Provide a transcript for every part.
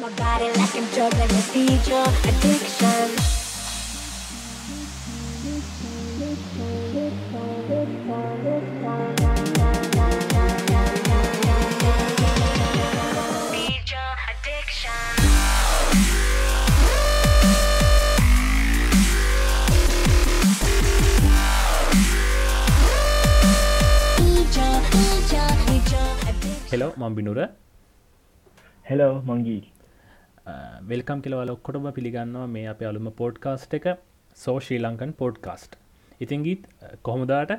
my body like I'm a seizure addiction. Hello, Mambinura. Hello, Mangeet. Welcome කියලවල ඔක්කොටම පිළිගන්නවා මේ අප අලුම පෝඩ්කාස්ට් එක සෝ ශ්‍රී ලංකන් පෝඩ්කාස්ට් ඉතින් ගීත් කොහොමදාට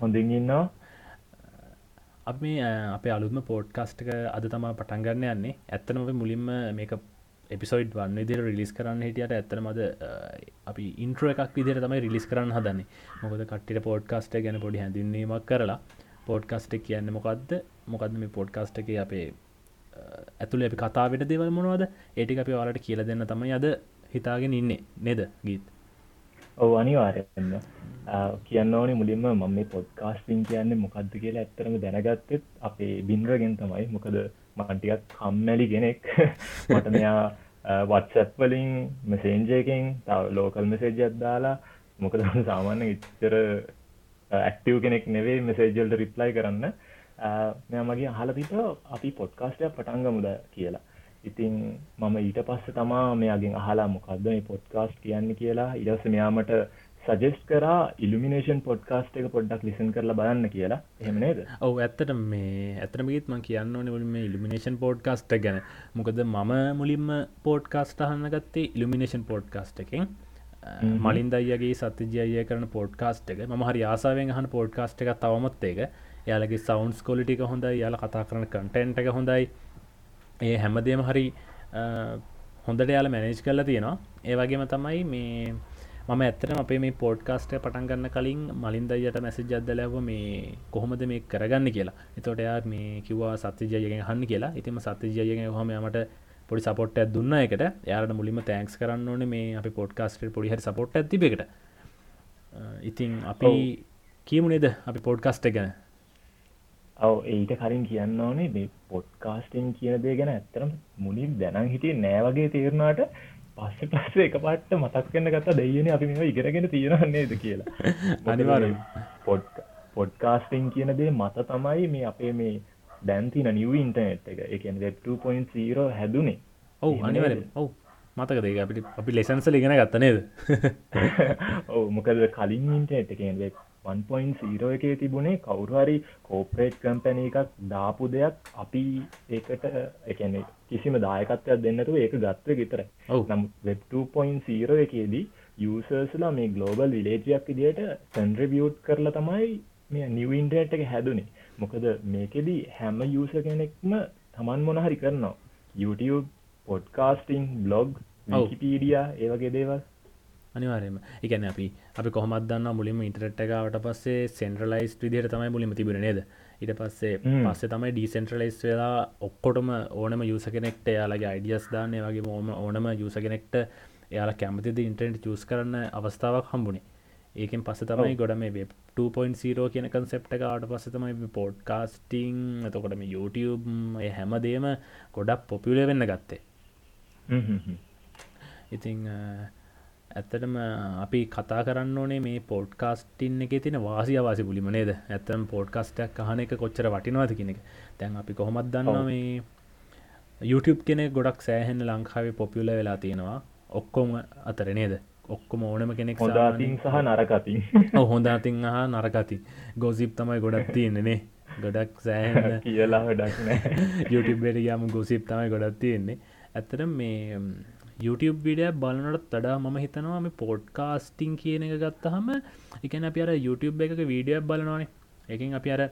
හොඳින් ඉන්නවා? අප මේ අප අලුම පෝඩ්කාස්ට් එක අද තමා පටන්ගන්න යන්නේ. ඇත්තනම මුලින්ම මේක එපිසෝයිඩ් වන්න විදිර රිලිස් කරන්න හිටියට ඇත්තනමද අපි ඉන්ට්‍ර එකක් විදිර තමයි රිලිස් කරන්න හදන්නේ. මොකද කට්ටිට පෝඩ්කාස්ට ගැන පොඩි හැඳින්වීමක් කරලා පෝඩ්කාස්ට කියන්න මොකක්ද මොකද මේ පෝඩ්කාස්ට එක අපේ ඇතුළ අපි කතාවට දෙවල් මොනවද? ඒටි අපි වාලට කියල දෙන්න තමයි අද හිතාගෙන ඉන්නේ. නෙද ගීත්? ඔව අනිවාරයන්න කියන්න ඕනේ මුලින්ම මම මේ පොඩ්කාස්ටිං කියන්නේ මොකක්ද කියලා ඇත්තරම දැනගත්තෙත් අපේ බින්රගෙන් තමයි. මොකද මන්ටිකත් කම්මැලි කෙනෙක්. මට මෙයා වත්සැප් වලින් මෙසේන්ජයකින් තව ලෝකල් මෙසේජ් අද්දාලා මොකද සාමාන්‍ය ඉච්චර ඇක්ටව් කෙනෙක් නෙවේ මෙසේජල්ට රිප්ලයි කරන්න මෙ මගේ අහල පිට අපි පොඩ්කාස්ටයක් පටන්ගමුද කියලා. ඉතින් මම ඊට පස්ස තමා මෙයාගෙන් අහලා මොකක්ද මේ පොඩ්කාස්ට් කියන්න? කියලා. ඉඩස මෙයාමට සජෙස්් කරා ඉල්ිනේෂන් පොඩ්කාස්ට් එක පොඩ්ඩක් ලිසන් කරලා බලන්න කියලා. එහෙමනේද ඔව ඇත්තට මේ ඇතනමගේත් ම කියන්න ඕන මේ ඉල්ිමිනේෂන් පෝඩ්කාස්ට ගැන. මොකද මම මුලින්ම පෝඩ්කාස්ට අහන්න ගත්තේ ඉල්ිමිනේෂන් පෝඩ්කාස්ට එකෙන්. මලින් දයියගේ සත්‍යජයය කරන පෝඩ්කාස්ට එක. ම හරි ආසාාවෙන් හන පෝඩ්කාස්ට එක තවමත් එක යාලගේ සවන්ස් කොලිටික හොඳයි යාල කතා කරන කටන්ට එක හොඳයි. ඒ හැමදේම හරි හොඳට යාල මැනේජ් කරලා තියෙනවා. ඒවගේම තමයි මේ මම ඇත්තන අපේ මේ පෝඩ්කාස්ට පටන්ගන්න කලින් මලින්දයට මැසි ජද්දලව මේ කොහොමද මේ කරගන්න? කියලා. එතොට එයා මේ කිවවා සත්‍යජයගෙන් හන්න කියලා. ඉතිම සත්‍යජයගෙන් හොම යමට පොඩි සපොට් ඇත් දුන්න එකට යාට මුලිම තෑන්ක්ස් කරන්න ඕන මේ අපි පොඩ්කාස්ට පොඩිහරි සපොට් ඇතිබෙකට ඉතින් අපි කියමුණේද අපි පොඩ්කාස්ට ගැන ඔව ඒට කලින් කියන්න ඕනේ මේ පොඩ්කාස්ටෙන් කියන දේ ගැන ඇත්තරම් මුලින් දැනන් හිටිය නෑවගේ තේරුණාට පස්ස පස්ස එක පට්ට මතක් කන්න ගත්තා දෙයන අපි මේ ඉගෙනගෙන තියෙනන්නේද කියලා. අනිවාර්යෙන්. පොඩ් පොඩ්කාස්ටිං කියන දේ මත තමයි මේ අපේ මේ දැන්තින නිව ඉන්ටනෙට් එක. එකන් වෙබ් 2.0 හැදුනේ. ඔවු අනිවර ඔවු මතක දෙක අපිට අපි ලෙසන්සල ඉගෙන ගත්තනේද ඔව මොකද කලින් ඉන්ටනෙට් එකෙන් වෙබ් 1.0 එකේ තිබුණේ කවුරුහරි කෝපරේට් කම්පැන එකක් දාපු දෙයක් අපි ඒකට එකන කිසිම දායකත්වයක් දෙන්නතු ඒක ගත්ව ගෙතර ඔව්. නම් වෙබ් 2.0 එකේදී යසර්ස්ලා මේ ගලෝබල් විලේජයක් ඉදිට සැන්ද්‍රවියට් කරලා තමයි මේ නිව ඉන්ටර්ට් එක හැදුනේ මොකද මේකෙදී හැම යුස කෙනෙක්ම තමන් මොනහරි කරනවා YouTube පොඩ්කාස්ටිං බ්ලොග්. විකිපීඩිය ඒවගේ දේවල් අනිවාරයම එකන අපි අපි කොහමත් දන්න මුලිම ඉන්ටරට් එකවට පස්සේ සෙන්ට්‍රලයිස් විදිහට තමයි මුලිම තිබෙන නේද? ඉට පස්සේ. පස්සේ තමයි ඩීසෙන්ට්‍රලයිස් වෙලා ඔක්කොටම ඕනම යුස කෙනෙක්ට යාලගේ අයිඩියස් දාන්න වගේ ඕම ඕනම යුස කෙනෙක්ට එයාලා කැමතිද ඉන්ටරෙන්ට් චස් කරන්න අවස්ථාවක් හම්බුණේ ඒකෙන් පස්ස තමයි ගොඩ මේ වෙබ් 2.0 කියන කන්සෙප්ට එක ආට පස්ස තමයි පෝඩ්කාස්ටිං එතකොට මේ YouTube හැමදේම ගොඩක් පොපියුලේ වෙන්න ගත්තේ. ඉතිං ඇත්තටම අපි කතා කරන්න ඕනේ මේ පෝඩ්කාස්ටින් එක තින වාසි අවාසි පුලිම නේද? ඇත්තම් පෝඩ්කාස්ටක් අහන එක කොච්චර වටිනවාද කියන එක. තැන් අපි කොහොමත් දන්නවා. මේ YouTube කෙනෙ ගොඩක් සෑහෙන් ලංකාවේ පොපියුල වෙලා තියෙනවා. ඔක්කොම අතර නේද? ඔක්කොම ඕනම කෙනෙක් හොදාතින් සහ නරකතින් හොඳතින් හා නරකති ගොසිප් තමයි ගොඩක් තියෙන්නේනේ ගොඩක් සෑහන්න කියලා වැඩක් නෑ YouTubeට ගම ගොසිප් තමයි ගොඩක් තියෙන්නේ. ඇත්තට ම්, YouTube විඩිය බලනට තඩා මම හිතනවා මේ පොඩ්කාස්ටිං කියන එක ගත්තහම එකන අපි අර YouTube එක වීඩියක් බලනවානේ. එකින් අපි අර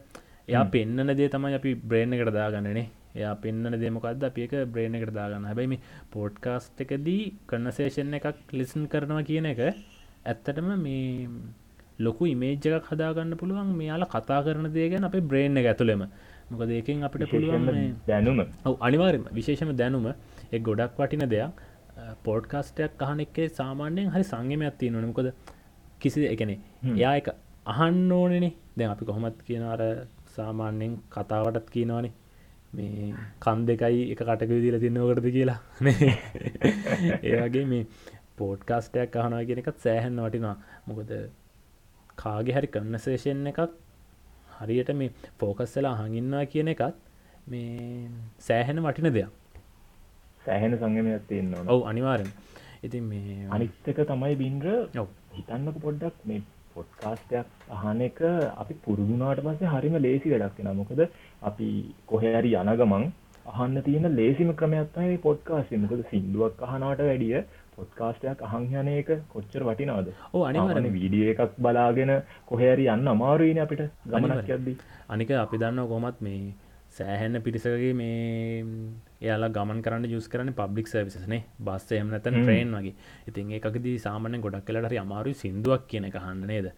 එයා පෙන්න්නන දේ තමයි අපි බ්‍රේණ එකට දාගන්නනේ එයා පෙන්න්නන දේමකක්ද අපි එක බ්‍රේණ එකට දාගන්න හැබැයි මේ පෝඩ්කාස්ට් එකදී කන්නසේෂන් එකක් ලිසන් කරනවා කියන එක ඇත්තටම මේ ලොකු ඉමේජ්ජකක් හදාගන්න පුළුවන්. මෙයාලා කතා කරන දේ ගැන අපේ බ්‍රේණ එක ඇතුළෙම. මොක දෙකින් අපිට පුළුවන් දැනුම. ඔව් අනිවාර්යම විශේෂම දැනුම. එක් ගොඩක් වටින දෙයක් පෝඩ්කාස්ටයක් අහන එකේ සාමාන්‍යයෙන් හරි සංගමයක් තිය නොනකොද කිසි එකනෙ. එයා එක අහන්න ඕනෙනේ දැන් අපි කොහොමත් කියන අර සාමාන්‍යයෙන් කතාවටත් කියනවානේ. මේ කන් දෙකයි එක කටක විදිල තින්නවකටද කියලා. ඒවගේ මේ පෝඩ්කාස්ටයක් අහනවා කියෙන එකත් සෑහන් වටිනවා. මොකද කාගෙ හරි කන්නසේෂන් එකක් හරියට මේ ෆෝකස්සලා හඟින්නවා කියන එකත් මේ සෑහෙන වටින දෙයක් සෑහෙන සංගමයක් තියෙන්න්න ඔවු අනිවාරෙන් ඉතින් මේ අනිත්තක තමයි බින්ද්‍ර. ඔව්. හිතන්නක පොඩ්ඩක් මේ පොඩ්කාස්ටයක් අහන එක අපි පුරුදුනාට පස්සේ හරිම ලේසි වැඩක් වෙන මොකද අපි කොහැරි යන ගමන් අහන්න තියෙන ලේසිම ක්‍රමයක්ත්තයි පොඩ්කාස්ේ මොකද සිින්දුවක් අහනාට වැඩිය පොඩ්කාස්ටයක් අහංයන එක කොච්චර වටිනාද ඕ අනිවාරණ වීඩිය එකක් බලාගෙන කොහැරි යන්න අමාරුවන අපිට ගමනක්. යද්දී. අනික අපි දන්න කොමත් මේ සෑහෙන්න පිරිසකගේ මේ එයාලා ගමන් කරන්න යුස් කරන පබ්ලික් සර්විසනේ බස් එහම නැතන්. ට්‍රේන් වගේ. ඉතින් එකකදී සාමනය ගොඩක් කලට අමාරු සිින්දුවක් කියන එක හන්න නේද?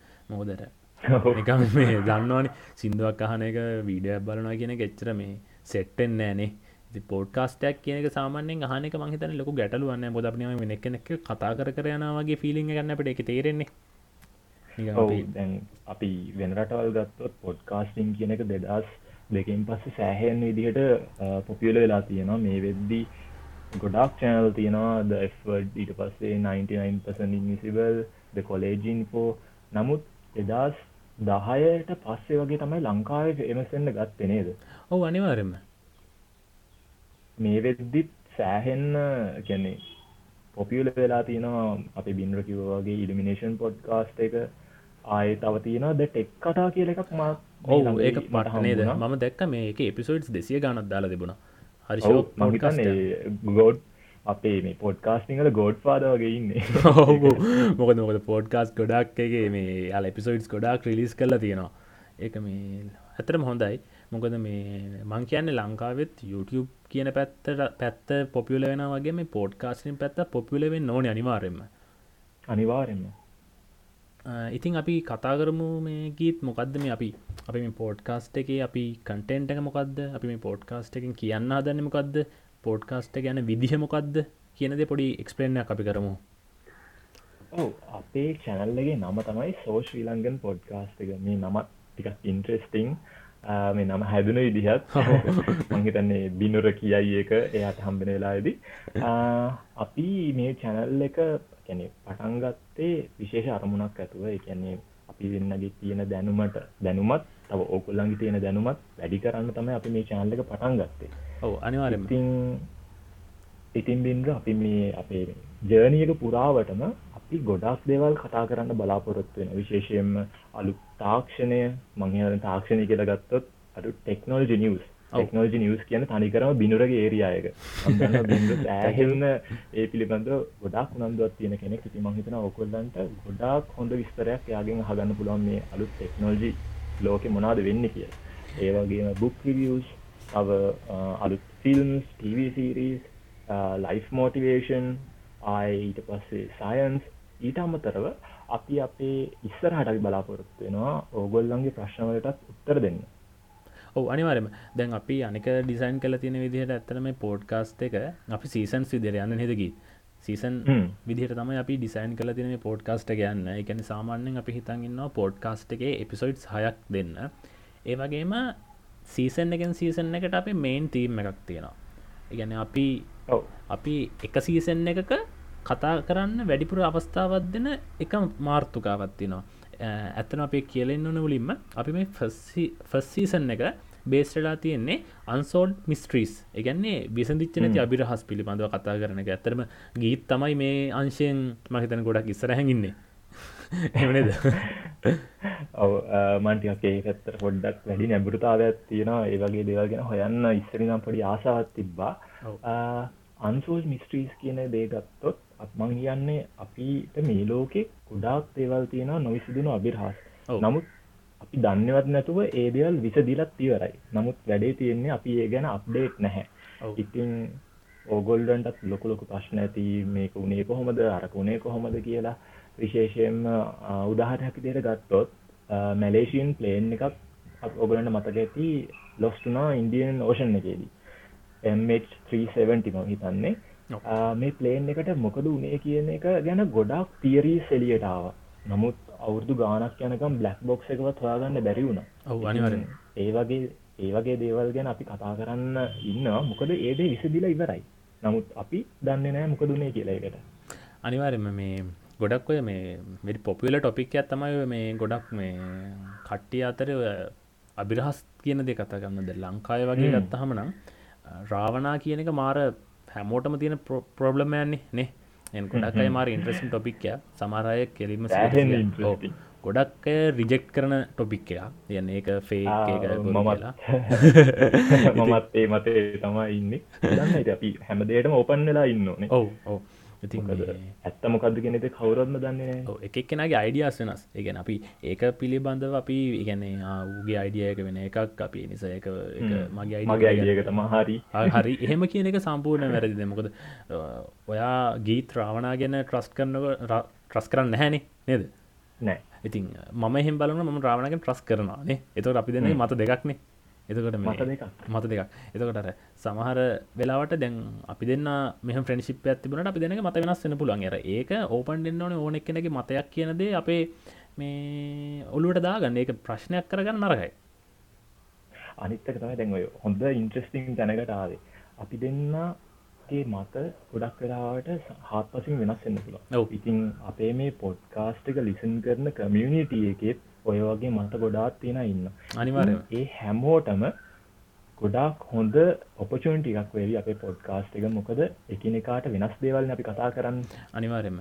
නිකම් මේ දන්නවාන සිින්දුවක් අහන එක වීඩිය බලනවා කියන එක එච්චර මේ සෙට්ටෙන් නෑනේ පෝඩ්කාස්ටක් කියනක සාමානෙන් අහනක මහිතන ලොක ගැටලුවන්න බොදපනම වෙනෙක් කෙනෙක් කතා කර කර යනවාගේ ෆිලිං ගන්න අපට එක තේරෙන්නේ. දැන් අපි වෙනරටවල් ගත්තොත් පොඩ්කාස්ටිං කියන එක දෙදස් දෙකින් පස්සේ සෑහෙන් විදිහට පොපියල වෙලා තියෙනවා. මේ වෙද්දි ගොඩක් චැනල් තියෙනවා. ද ඊට පස්සේ 99% ඉන්විසිබල් ද කොලේජින්ෆෝ නමුත් එදස් දහයට පස්සේ වගේ තමයි ලංකාවේ එමසෙන්න්න ගත්ත නේද? ඔවු අනිවාරෙන්ම මේ වෙද්දිත් සෑහෙන්න කැනෙ පොපියල වෙලා තියෙනවා. අපි බින්ර කිව වගේ ඉලිමිනේෂන් පොඩ්කාස්ට එක ආය තව තියෙනවා ද ටෙක් කතා කියල එකක් මා ඔවු ඒක පටනේද ම දැක්ක මේක එපිසෝඩ්ස් දෙසිය ගණත් දාලා තිබුණ. හරි මහිතන්නේ ගෝඩ් අපේ මේ පොඩ්කාස්ටිංහල ගෝඩ් පාද වගේ ඉන්නේ. ඔහු මොකද මොකද පෝඩ්කාස් ගොඩක් එක මේ යාල එපිසෝඩ්ස් ගොඩක් ක්‍රිලිස් කරලා තියෙනවා. ඒක මේ ඇතරම හොඳයි. මොකද මේ මං කියන්නේ ලංකාවෙත් YouTube කියන පැත්තට පැත්ත පොපියල වෙන වගේ මේ පෝඩ්කාස්ටින් පැත්ත පොපියලවෙන් නොන අනිවාරෙන්ම අනිවාරෙන්ම ඉතින් අපි කතා කරමු මේ ගීත් මොකක්ද මේ අපි අපි මේ පෝඩ්කාස්ට එක අපි කටෙන්ට එක මොකක්ද අපි මේ පෝඩ්කාස්ට එකින් කියන්න දන්න මොකක්ද පෝඩ්කාස්ට ගැන විදිහ මොකක්ද කියනද පොඩි එක්ස්පලේනයක් අපි කරමු. ඔව අපේ චැනල්ලගේ නම තමයි සෝ ශ්‍රී ලංගන් පොඩ්කාස්ට එක. මේ නමත් ටිකක් ඉන්ට්‍රෙස්ටිං මේ නම හැදන විදිහත්. මංහිතන්නේ බිනුර කියයි එක එයාට හම්බෙන වෙලාදී අපි මේ චැනල් එක කැනෙ පටන්ගත්තේ විශේෂ අරමුණක් ඇතුව. එකන්නේ අපි දෙන්නගේ තියෙන දැනුමට දැනුමත් තව ඕකුල්ලන්ගේ තියෙන දැනුමත් වැඩි කරන්න තමයි අපි මේ චැනල් එක පටන් ගත්තේ. ඔව අනිවාරෙන්ම ඉතින් ඉතින් බින්ද්‍ර අපි මේ අපේ ජර්නියක පුරාවටම අපි ගොඩක් දේවල් කතා කරන්න බලාපොරොත්තු වෙන විශේෂයෙන්ම අලු තාක්ෂණය මංහන තාක්ෂණය කියලා ගත්තොත් අඩු ටෙක්නෝල්ජි නිියස් ඔව්. ටෙක්නෝජි නිියස් කියන තනිකරම බිනුරගේ ඒරියායක ඇහෙන්න ඒ පිළිබඳ ගොඩක් උනන්දුවත් තියෙන කෙනෙක්. ඉති මහිතන ඔකොල්ලන්ට ගොඩක් හොඳ විස්තරයක් යාගෙන් හගන්න පුළුවන් මේ අලුත් ටෙක්නෝජි ලෝක මොනාද වෙන්න කිය ඒවගේම බුක් රිවියස් තව අලුත් ෆිල්ම්ස් TVසිරීස් ලයිෆ් මෝටිවේෂන් ආය ඊට පස්සේ සයන්ස් ඊට අමතරව අපි අපේ ඉස්සරහට අපි බලාපොරොත්තු වෙනවා ඕගොල්ලන්ගේ ප්‍රශ්නවලටත් උත්තර දෙන්න ඔව අනිවාරම දැන් අපි අනික ඩිසයින් කල තියෙන විදිහට ඇත්තන මේ පෝඩ්කාස්ට එක අපි සීසන් විදිර යන්න හෙදකි සීසන්. විදිහට තමයි අපි ඩිසයින් කල තින පෝඩ්කාස්ට ගන්න එකන සාමාන්‍යෙන් අපි හිතන්ගන්න පෝඩ්කාස්ට එක එපිසෝඩ්ස් හයක් දෙන්න. ඒවගේම සීසන් එකෙන් සීසන් එකට අපි මේන් තීම් එකක් තියෙනවා. ඉගැන අපි අපි එක සීසන් එකක කතා කරන්න වැඩිපුර අවස්ථාවත් දෙන එක මාර්තුකාවත්තිනවා ඇත්තන අපේ කියලෙන් ඕන මුලින්ම අපි මේ ෆස්සීසන් එක බේස්ටලා තියෙන්නේ අන්සෝඩ් මිස්ට්‍රීස් එකන්නේ විසදිච්ච නැති අබිරහස් පිළිබඳව කතා කරන එක. ඇතරම ගීත් තමයි මේ අංශයෙන් මහිතන ගොඩක් ඉස්සරහැඟින්නේ එමනේද ඔව මන්ටිකේ පැත්තර පොඩ්ඩක් වැඩි නැබුරතාවයක් තියෙනවා. ඒ වගේ දේවල්ගෙන හොයන්න ඉස්සරිනම් පොඩි ආසාවත් තිබ්බා. අන්සෝල් මිස්ට්‍රීස් කියන දේගත්තොත් අත්මං කියන්නේ අපිට මේ ලෝකෙ ගොඩාක් දේවල් තියෙනවා නොවිසිදුණු අබිරහස්. නමුත් අපි දන්නවත් නැතුව ඒ දේවල් විසදිලත් ඉවරයි. නමුත් වැඩේ තියෙන්නේ අපි ඒ ගැන අප්ඩේට් නැහැ. ඉතින් ඕගොල්ඩන්ටත් ලොකු ලොකු ප්‍රශ්න ඇති මේක උනේ කොහොමද අරක උනේ කොහොමද කියලා විශේෂයෙන්ම උදාහරයක් විදිහට ගත්තොත් මැලේසියන් ප්ලේන් එකක් ඔගලන්ට මතක ඇති ලොස්ටුනා ඉන්දියන් ඕෂන් එකේදී. MH370 මම හිතන්නේ. මේ ප්ලේන් එකට මොකද උනේ කියන එක ගැන ගොඩක් තියරී සෙලියටාව නමුත් අවුරදු ගානක් යනකම් බ්ලක් බොක්ස් එකවත් හොයාගන්න බැරි වුණ. ඔව් අනිවාරෙන් ඒ වගේ ඒ වගේ දේවල් ගැන අපි කතා කරන්න ඉන්නවා. මොකද ඒදේ විසදිලා ඉවරයි. නමුත් අපි දන්න නෑ මොකදුනේ කියලාකට අනිවාරෙම මේ ගොඩක් ඔය මේ වැඩි පොපිල ටොපික් ඇත්තමයි මේ ගොඩක් මේ කට්ටිය අතර අභිරහස් කියන දෙ කතා ගන්නද ලංකාය වගේ හ්ම්. ගත්තහම නම් රාවනා කියන එක මාර හැමෝටම තියෙන ප්‍රෝබ්ලමයන්නේ නේ ගොඩක් අය මාර ඉන්ට්‍රසින් ටොපික්ය සමරය කෙරීම. ගොඩක් රිජෙක්් කරන ටොපික් එකක්. යන්න ඒක ෆේ මමත්. මමත් ඒ මතේ තමයි ඉන්න. අපි හැමදේටම ඕපන් වෙලා ඉන්න ඕනේ. ඔව ඔව ඉතින් මොකද මේ- ඇත්ත මොකක්ද කෙනෙත කවුරත්ම දන්නේ එක එක්කෙනගේ අයිඩියස් වෙනස්. ඒගැන අපි ඒක පිළිබඳව අපි ඉගැන්නේ ඌගේ අයිඩියයක වෙන එකක් අපි නිසා එක මගේ මගේ අයිඩියක තම හරි. හරි එහෙම කියන එක සම්පූර්ණ වැරදිද? මොකද ඔයා ගීත් රාවනා ගැන ට්‍රස් කරනක ට්‍රස් කරන්න නැහැනේ නේද? නෑ. ඉතින් මම එහෙම බලන ම රාවණගෙන් ට්‍රස් කරනවානේ එතකට අපි දෙන්නේ මත දෙකක්නේ එතකොට මේ- මත දෙකක්. මත දෙකක්. එතකොට අර සමහර වෙලාවට දැන් අපි දෙන්න මෙහ ෆ්‍රෙන්ශිප් ඇතිබුණට අපි දෙනක මත වෙනස් වෙන පුළුවන්. අර ඒක ඕපන් දෙන්න ඕන ඕනෙක් කෙනගේ මතයක් කියනදේ අපේ මේ ඔලුවට දාගන්න. ඒක ප්‍රශ්නයක් කරගන්න නරකයි අනිත්තක තමයි දැන් ඔය හොඳ ඉන්ට්‍රස්ටිං තැනකට ආවේ. අපි දෙන්නගේ මත ගොඩක් වෙලාවට හත් පසින් වෙනස් වෙන්න ඔව්. පුළුව ඉතින් අපේ මේ පොඩ්කාස්ට් එක ලිසන් කරන කමියනිටිය එකෙත් ඔය වගේ මත ගොඩාත් තියෙන ඉන්න. අනිවාර්යයෙන්ම. ඒ හැමෝටම ගොඩක් හොඳ ඔපචන්ටික් වෙවි අපේ පොඩ්කාස්ට් එක. මොකද එකනෙකාට වෙනස් දේවල් අපි කතා කරන්න. අනිවාරෙන්ම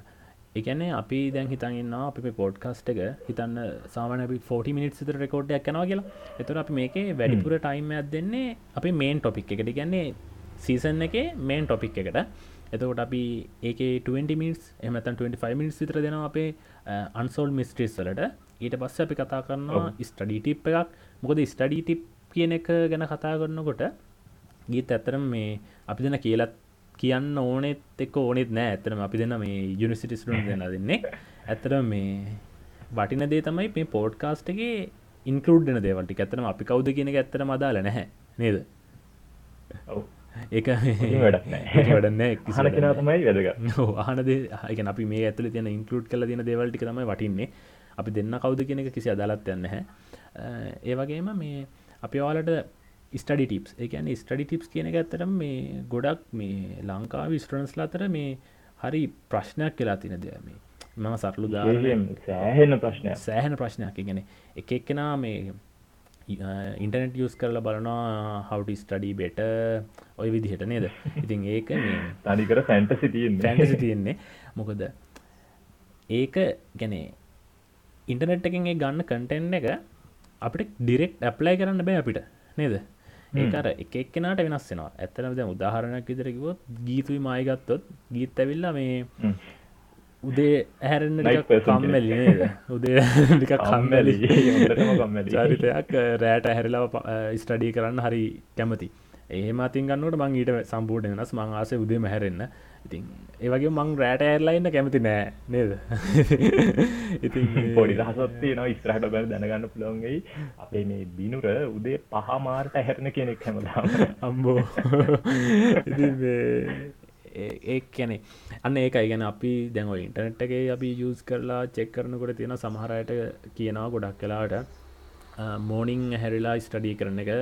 එකන්නේ අපි දැන් හිතන්න අපි පෝඩ්කස්ට එක හිතන්න සාමන 40 මිනිට සිත රෙකෝඩ්ඩයක් කනවා කියලා. එතුර අපි මේකේ වැඩිපුර ටයිම්යක් දෙන්නේ අපි මේන් ටොපික් එකට. ගැන්නේ සීසන් එක මේන් ටොපික් එකට. එතකොට අපි ඒක 20 මිනිස් එමතන් 25 මිනිස් විතර දෙනවා අපේ අන්සෝල් මිස්ට්‍රිස් වලට ඊට පස්ස අපි කතා කරන්නවා ස්ටඩී ටිප් එකක්. මොකද ස්ටඩී ටිප් කියන එක ගැන කතා කරන්නකොට ගීත ඇත්තරම් මේ අපි දෙන කියලත් කියන්න ඕනෙත් එක්ක ඕනෙත් නෑ. ඇතරම අපි දෙන්න මේ යුනිසිටිස්රුන් දෙන්න දෙන්නේ. ඇතර මේ වටින දේ තමයි මේ පෝඩ්කාස්ට් එක ඉන්කලුඩ්න දේවල්ටි ඇත්තම අපි කවුද කියන එක ඇත්තර මදාල නැහැ. නේද? නෑ. වැඩන්න කෙනා තමයි වැදගත්. ආනද හක අපි මේ ඇතුල තියෙන ඉන්කලුඩ් කල තින දේවල්ටි තමයි වටින්නේ අපි දෙන්න කවුද කියන එක කිසි අදාලත් යන්න හැ ඒවගේම මේ අපි වාලට ස්ටඩි ටිප්ස් එකන ස්ටඩි ටිප්ස් කියන එක ඇතරම් මේ ගොඩක් මේ ලංකාව ස්ටරන්ස්ල අතර මේ හරි ප්‍රශ්නයක් කියලා තින දෙය මේ. මම සරලු සෑහෙන ප්‍රශ්නයක්. සෑහෙන ප්‍රශ්නයක්. ගැන එක එක්කෙනා මේ ඉන්ටනෙට යස් කරලා බලනවා හවට ස්ටඩී බෙට ඔය විදිහට නේද? ඉතින් ඒක තනිකර ෆැන්ටසි තියන්නේ. ෆැන්ටසි තියෙන්නේ. මොකද ඒක ගැනේ ඉන්ටනෙට් එකෙන් ගන්න කටෙන්් එක අපිට ඩිරෙක්් ඇප්ලයි කරන්න බෑ අපිට නේද? ඒකර එක එක්කෙනට වෙනස්සෙනවා ඇත්තනද උදාහරණයක් විදරකිවොත් ගීතුයි මයගත්තොත් ගීත් ඇවිල්ලා මේ. උදේ person කම්මැලි නේද? උදේ කම්මැලි. චරිතයක් රෑට ඇහැරලාව ස්ටඩී කරන්න හරි කැමති ඒම අතින් ගන්නට මං ඊට සම්පූර්ට වෙනස්. මං ආස උදේ මැහැරෙන්න ඉතින් ඒවගේ මං රෑට ඇර්ලයින්න කැමති නෑ නේද? ඉතින් පොඩි රහසත්තිය න ඉස්රහට බැ දැනගන්න පුළොන්ගේ අපේ මේ බිනුර උදේ පහමාර්ට ඇහැරණ කෙනෙක් හැමදාම. අම්බෝ. ඒ කැනෙ අන්න ඒක ඉගැන අපි දැන්ව ඉන්ටනෙට් එකේ අපි යස් කරලා චෙක් කරනකොට තියෙන සමහරයට කියනවා ගොඩක් කලාට මෝනිං හැරිලා ස්ටඩී කරන එක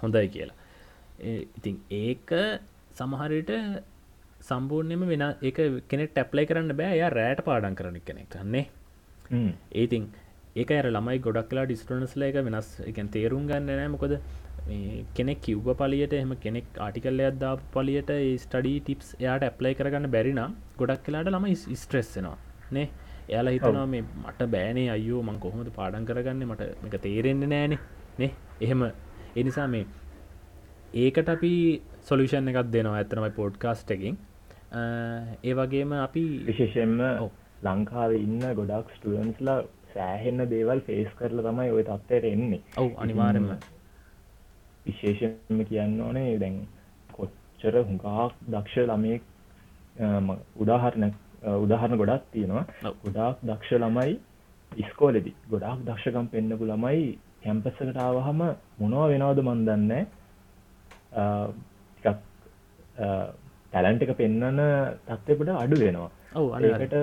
හොඳයි කියලා ඉතින් ඒක සමහරයට සම්පූර්ණයම වෙන එක කෙනෙ ටැප්ලයි කරන්න බෑ. යා රෑට පාඩන් කරන කෙනෙක්. කන්නේ ඒතින් ඒක අර ළමයි ගොඩක් කලා ඩිස්ටනස්ල එක වෙනස් එකන් තේරුම් ගන්න නෑ. මොකද කෙනෙක් කිව්ව පලියට එහම කෙනෙක් ආටිකල්ල අදදා පලියට ස්ටඩී ටිප්ස් එයාට ඇප්ලයි කරගන්න බැරිනම් ගොඩක් කලාට ළම ස්ට්‍රෙස්සෙනවා නේ? එයාලා හිතනවා මේ මට බෑනේ අයෝ මං කොහොමද පාඩන් කරගන්න? මට එක තේරෙන්නේ නෑනේ. නේ? එහෙම. එනිසා මේ ඒකට අපි සොලිෂන් එකක් දෙනවා ඇතනමයි පෝඩ්කාස්ට එකින් ඒ වගේම අපි විශේෂෙන්ම. ලංකාවේ ඉන්න ගොඩක් ස්ටඩන්ස්ලා සෑහෙන්න දේවල් ෆේස් කරල තමයි ඔය තත්වයට එන්නේ. ඔව් අනිවාරෙන්ම විශේෂෙන්ම කියන්න ඕනේ දැන් කොච්චර හුඟක් දක්ෂ ළමයෙක් උදාහරණ උදාහරණ ගොඩක් තියෙනවා. ගොඩාක් දක්ෂ ළමයි ඉස්කෝලෙදි ගොඩාක් දක්ෂකම් පෙන්න්නපු ළමයි කැම්පස්සකටාවහම මොනවා වෙනවද මන්දන්න ටැලන්ට එක පෙන්නන තත්වකට අඩු වෙනවා. ඒකට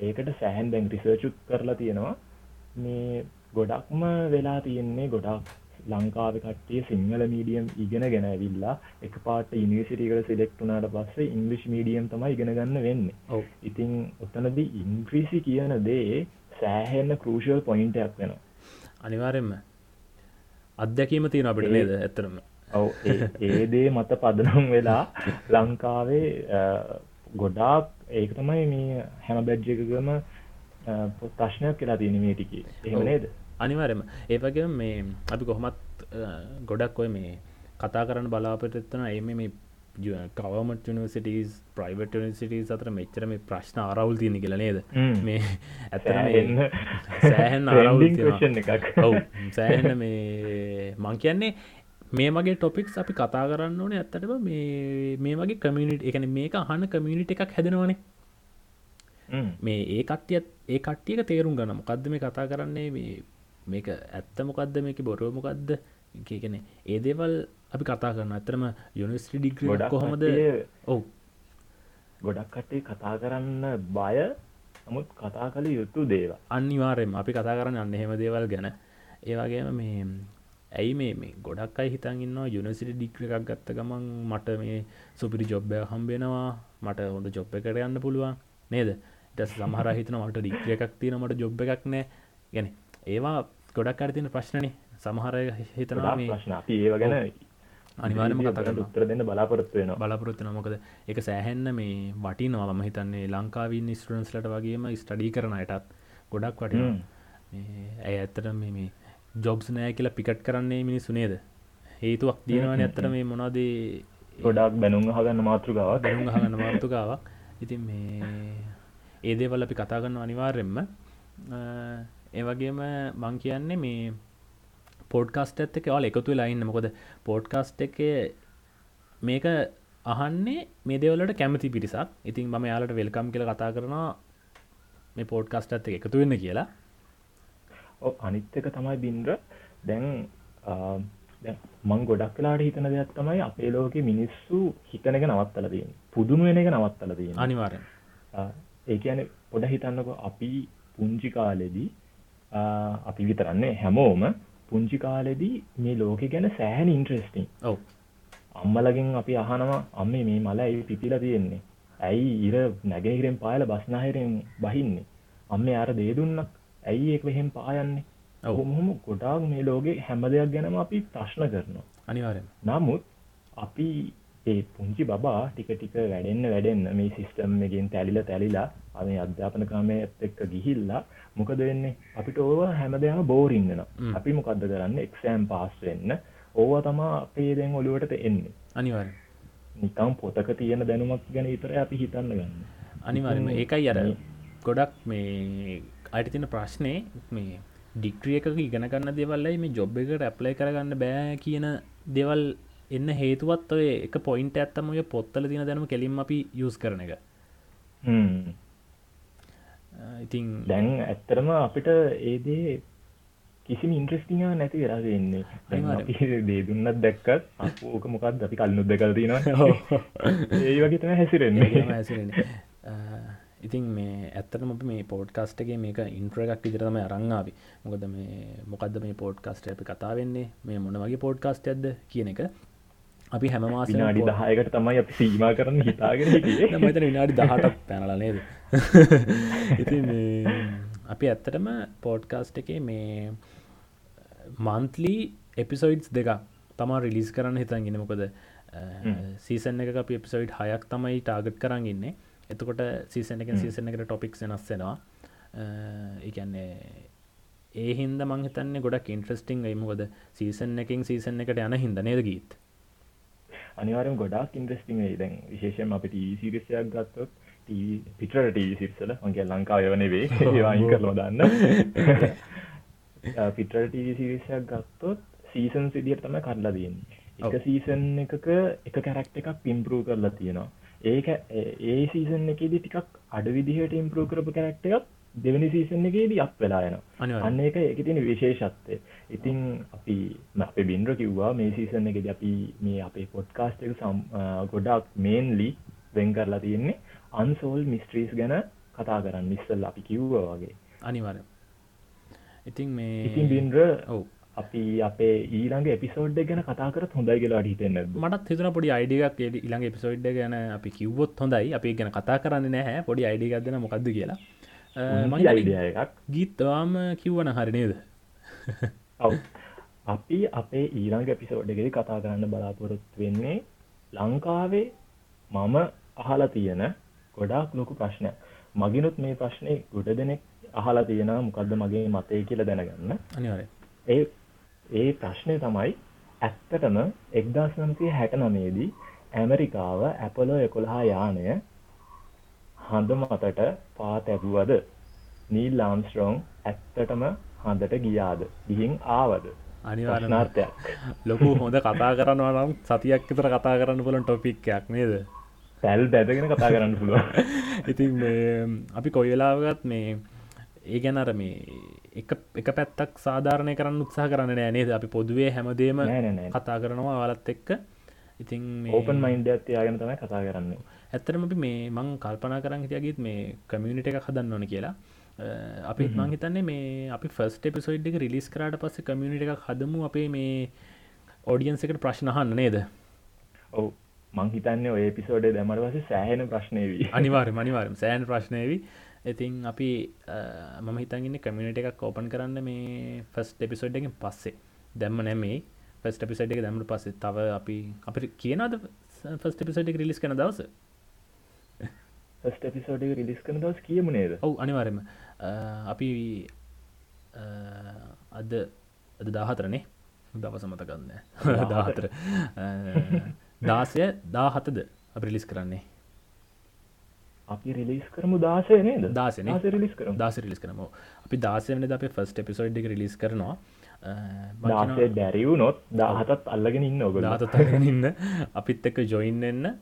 ඒකට සෑහන් දැන් රිසර්චුත් කරලා තියෙනවා. මේ ගොඩක්ම වෙලා තියෙන්නේ ගොඩක් ලංකාව කට්ටිය සිංහල මීඩියම් ඉගෙන ගෙන ඇවිල්ලා එක පාට ඉනිසිටිකට සිලෙක්ටුනාට පස්සේ ඉංගලිෂ් මීඩියම් තමයි ඉගෙන ගන්න වෙන්න. ඔව්. ඉතිං ඔත්තනද ඉන්ක්‍රීසි කියන දේ සෑහෙන්න කරූෂල් පොයින්ටයක් වෙන අනිවාරෙන්ම අත්දැකීම තියෙන අපිට නේද? ඇත්තරම ඔව ඒදේ මත පදනම් වෙලා ලංකාවේ ගොඩාක් ඒක තමයි මේ හැම බැඩ්ජකගම ප්‍රශ්නයක් කියලා තියෙන මේ ටිකේ. එහෙම නේද? අනිවාරම ඒවගේ මේ අපි කොහොමත් ගොඩක් ඔය මේ කතා කරන්න බලාපටත්වන එම මේ කවමට නිසිටස් ප්‍රයිවට් නිසිටස් අතර මෙච්චර මේ ප්‍රශ්න ආරවුල් තියෙන කියල නේද? මේ ඇතර සෑහන් ආරවුල් එකක්. ඔව්. සෑහන මේ මං කියන්නේ මේ මගේ ටොපික්ස් අපි කතා කරන්න ඕනේ ඇත්තටම මේ මේ වගේ කමියනිට එකන මේක අහන්න කමියනිට එකක් හැදෙනවනේ. මේ ඒ කට්ටියත් ඒ කට්ටියක තේරුම් ගන්න මොකක්ද මේ කතා කරන්නේ? මේ මේක ඇත්ත මොකක්ද මේක බොරුව මොකක්ද කියකන ඒ දේවල් අපි කතා කරන්න ඇතරම යුනිස්ටි ඩිග්‍ර ගොඩක් කොහොමද? ඔව්. ගොඩක් කටේ කතා කරන්න බය. නමුත් කතා කළ යුතු දේව අනිවාරෙන් අපි කතා කරන්න අන්න එහෙම දේවල් ගැන. ඒවාගේම මේ ඇයි මේ මේ ගොඩක් අයි හිතන් ඉන්න යුනිසිටි ඩික්‍ර එකක් ගත්ත ගමන් මට මේ සුපිරි ජොබ්බය හම්බෙනවා. මට හොඳ ජොබ් එකට යන්න පුළුවන්. නේද? ට සමහර හිතන මට ඩික්්‍ර එකක් තියෙන මට ජොබ් එකක් නෑ ගැන ඒවා ගොඩක් අරතින ප්‍රශ්නනේ. සමහර හිතනවා මේ ඒව ගැන අනිවාර්යයෙන්ම කතා කරනවා. උත්තර දෙන්න බලාපොරොත්තු වෙනවා. බලාපොරොත්තු මොකද එක සෑහෙන්න මේ වටිනවා. මම හිතන්නේ ලංකාවින් ස්ටරන්ස්ලට වගේම ස්ටඩී කරනයටත් ගොඩක් වටිනවා. මේ ඇය ඇත්තට මේ මේ ජොබ්ස් නෑ කියලා පිකට් කරන්නේ මිනිස්සු නේද? හේතුවක් තියෙනවන ඇත්තට මේ මොනදේ ගොඩක් බැනුම් හගන්න මාතෘකාවක්. දැනුම් හගන්න මාර්තුකාවක් ඉතින් මේ ඒදේවල් අපි කතාගන්න අනිවාර්යෙන්ම. ඒවගේම මං කියන්නේ මේ පෝඩ්කාස්ට ඇත්ත වාල එකතු වෙලාඉන්න මොකද පෝඩ්කාස්ට් එක මේක අහන්නේ මේ දෙවලට කැමති පිරිසක්. ඉතින් මම යාලට වෙල්කම් කියල කතා කරනවා මේ පෝඩ්කාස්ට ඇත්ත එකතු වෙන්න කියලා අනිත් එක තමයි බින්ද්‍ර දැන් දැන් මං ගොඩක් වෙලාට හිතන දෙයක් තමයි අපේ ලෝකෙ මිනිස්සු හිතන එක නවත්තල තියෙන පුදුම වෙන එක නවත්තල තියෙන අනිවාරෙන් ඒ කියන්නේ පොඩ හිතන්නකො අපි පුංචි කාලෙදී අපි විතරන්නේ හැමෝම පුංචි කාලෙදී මේ ලෝකෙ ගැන සෑහන ඉන්ට්‍රෙස්ටිං ඔව්. අම්මලගෙන් අපි අහනවා අම්මේ මේ මල ඇයි පිපිල තියෙන්නේ? ඇයි ඉර නැගෙහිරෙන් පායල බස්නාහිරෙන් බහින්නේ? අම්ම අර දේදුන්නක් ඇයි ඒක එහෙම පායන්නේ. ඔහොම ගොඩාක් මේ ලෝගේ හැම දෙයක් ගැනම අපි ප්‍රශ්න කරනවා. අනිවාරෙන් නමුත් අපි ඒ පුංචි බබා ටික ටික වැඩෙන්න වැඩෙන්න මේ සිස්ටම් එකෙන් තැලිල තැලිලා අම අධ්‍යාපන ක්‍රමයත් එක්ක ගිහිල්ලා මොකද වෙන්නේ? අපිට ඕව හැම දෙයම බෝරින්ගෙන ම්. අපි මොකක්ද කරන්න? එක්සෑම් පාස් වෙන්න. ඕව තමා අපේ දැන් ඔලුවට එන්නේ. අනිවාරෙන් නිකම් පොතක තියෙන දැනුමක් ගැන ඉතර අපි හිතන්න ගන්න. අනිවාර්යම ඉතින් ඒකයි අර ගොඩක් මේ අයට තින ප්‍රශ්නය මේ ඩික්්‍රිය එකක ඉගෙනගන්න දෙවල්ලයි මේ ජොබ් එකට ඇප්ලයි කරගන්න බෑ කියන දෙවල් එන්න හේතුවත් ඔය එක පොයින්ට ඇත්තම ඔය පොත්තල තින දැනම කෙලින් අපි යස් කරන එක. ඉතින් දැන් ඇත්තරම අපිට ඒදේ කිසි ඉන්ට්‍රස්ටිං නැති වෙලා වෙන්නේ දැන් අනිවාර්යෙන්. අපි දේ දුන්නත් දැක්කත් ඕක මොකක්ද අපි කල්නුත් දෙකල් තියෙනවා. ඒ වගේ තම හැසිරෙන්නේ ඉතින් මේ ඇත්තටම අපි මේ පෝඩ්කාස්ටගේ මේක ඉන්ට්‍ර එකක් විදිරතම අරංාවි මොකද මේ මොකද මේ පෝඩ්කාස්ට අපි කතා වෙන්නේ? මේ මොන වගේ පෝඩ්කාස්ට ඇද කියන එක. අපි හැම මාස විනාඩි දහයකට තමයි අපි සීමා කරන්න හිතාගෙන මතන විනාඩි දහටක් පැනල නේද? ඉති අපි ඇත්තටම පෝඩ්කාස්ට් එකේ මේ මන්ත්ලි එපිසෝයිඩ්ස් දෙක තමා රිලිස් කරන්න හිතන් ගෙන මොකද සීසන් එක අපි එපිසෝයිඩ් හයක් තමයි ටාගට් කරන්න ඉන්න එතකොට සීසන එක සීසන එකට ටොපික් වෙනස්සෙනවා ඒන්නේ ඒ හින්ද මංහිතන්නේ ගොඩක් ඉන්ට්‍රස්ටිං ඉමකොද සීසන් එකින් සීසන් එකට යන හිද නේද ගීත්? අනිවාරම් ගොඩක් ඉන්ට්‍රස්ටිං වෙයි. දැන් විශේෂයෙන් අපිට සිරිසයක් ගත්තොත් පිටරට සිරිසල මගේ ලංකාව වනේ වේ ඒවායින් කරලෝ දන්න. පිටරට සිරිසයක් ගත්තොත් සීසන් සිදියට තම කරලා දන්න එක. සීසන් එකක එක කැරක්ට එකක් පිම්පරූ කරලා තියෙනවා ඒක ඒ- සීසන් එකේදී ටිකක් අඩ විදිහට ඉම්පරූ කරපු කැරක්ට එකක් දෙවනි සීසන් එකේදී අප වෙලා අනිවාර්යෙන්. අන්න ඒක එක තින විශේෂත්වය. ඉතිං අපි අපේ බින්ද්‍ර කිව්වා මේ සීසන් එකද අපි මේ අපේ පොඩ්කාස්ට එක සම් ගොඩක් මේන්ලි වෙන් කරලා තියෙන්නේ අන්සෝල් මිස්ට්‍රීස් ගැන කතා කරන්න. ඉස්සල් අපි කිව්ව වගේ. අනිවාරය ඉතින් මේ ඉතින් බින්ද්‍ර ඔව් අපි අපේ ඊළඟ එපිසෝඩ් ගැන කතා කරත් හොඳයි කියලා හිතෙන්න මටත් හිතන පොඩි අයිඩියක් ඉළඟ එපිසෝඩ් ගැන අපි කිව්වොත් හොඳයි. අපි ගැන කතා කරන්න නැහැ. පොඩි අයිඩිගත්දන මොකක්ද කියලා. ගීතවාම කිව්වන හරිනේද අපි අපේ ඊළඟ එපිසෝඩ්ගෙදි කතා කරන්න බලාපොරොත්තු වෙන්නේ ලංකාවේ මම අහලා තියෙන ගොඩාක් ලොකු ප්‍රශ්නයක්. මගිනුත් මේ ප්‍රශ්නය ගොඩ දෙනෙක් අහලා තියෙන මොකක්ද මගේ මතය කියල දැනගන්න. අනිවර ඒ ඒ ප්‍රශ්නය තමයි ඇත්තටම එක්දස් නම්සය හැට නමේදී ඇමරිකාව ඇපලෝ එකොළහා යානය හඳ මතට පා තැබුවද? නීල් ලාම්ස්ට්‍රෝන් ඇත්තටම හඳට ගියාද? ගිහින් ආවද? අනිවාර්නාර්ථයක් ලොකු හොඳ කතා කරනවා නම් සතියක් විතර කතා කරන්න පුලන් ටොපික්යක් නේද? පැල් බැදගෙන කතා කරන්න පුළුව ඉතින් අපි කොයි වෙලාගත් මේ ඒ ගැනර මේ එක පැත්තක් සාධාරණය කරන්න උත්සා කරන්න නෑනේද අපි පොදුවේ හැමදේම කතා කරනවා වලත් එක්ක. ඉතින් ඕපන් මයින්ඩ ඇත්තියාගෙන තමයි කතා කරන්න. ඇත්තරම අපි මේ මං කල්පනා කරන්න හිටියගේත් මේ කමියනිට එක හදන්න ඕන කියලා. අපි මං හිතන්නේ මේ අපි ෆස්ට එපිසෝඩ් එක රිලිස් කරට පස්ස කමියනිට එක හදමු අපේ මේ ඔඩියන්ස එකට ප්‍රශ්නහන්න නේද? ඔවු. මං හිතන්නේ ඔය පිසෝඩේ දැමට වස සෑහෙන ප්‍රශ්නයවී අනිවාර්ය මනිවාරම සෑන් ප්‍රශ්නයවී ඉතින් අපි මම හිතන්ගන්න කමියනිට එකක් කෝපන් කරන්න මේ ෆස්ට එපිසෝඩ් එකින් පස්සේ. දැම්ම නැමේ ෆස්ට පිසට් එක දැමට පස්සේ තව අපි අපි කියනද ෆස්ට පිසට් එක රිලිස් කන දවස? පිසෝඩ් රිලිස් කන දවස් කියමු නේද? ඔවු අනිවාරම අපි අද අද දාහතරනේ දවස මතකන්න දාහතර. දාසය දාහතද අප රිලිස් කරන්නේ අපි රිලිස් කරමු දාසය නේද? දාසන රිලිස් කර දාස රිලිස් කරම. අපි දාසයන අප ෆස්ට පිසෝඩ් එක රිලිස් කරනවා. දැරියව් නොත් දාහතත් අල්ලගෙන ඉන්න ඔග දාතගෙන ඉන්න. අපිත් එක්ක ජොයින් එන්න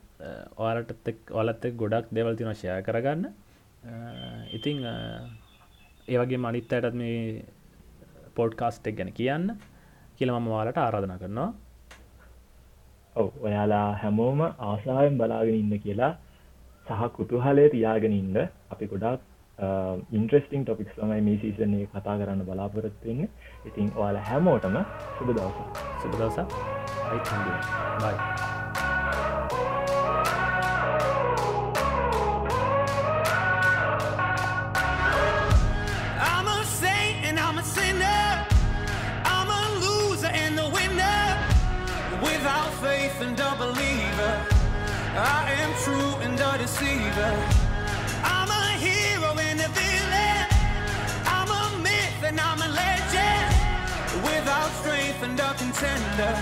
ඔයාලටත් එක් ඔලත් එක් ගොඩක් දෙවල් තින ශය කරගන්න. ඉතිං ඒවගේ මනිත්තයටත් මේ පොඩ්කාස්ට් එක් ගැන කියන්න කියල මම වාලට ආරාධන කරනවා. ඔව ඔයාලා හැමෝම ආසාාවෙන් බලාගෙන ඉන්න කියලා සහ කුතුහලය තියාගෙන ඉන්න අපි ගොඩක් ඉන්ට්‍රස්ටිං ටොපික්ස් ලමයි මේ සීසනය කතා කරන්න බලාපොරත්වවෙන්න ඉතින් ඔයාල හැමෝටම සුබ දවස සුබ දවස අයි බයි dark and tender.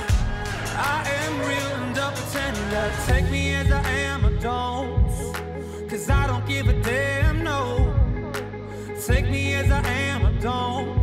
I am real and a pretender. Take me as I am, I don't. Cause I don't give a damn, no. Take me as I am, I don't.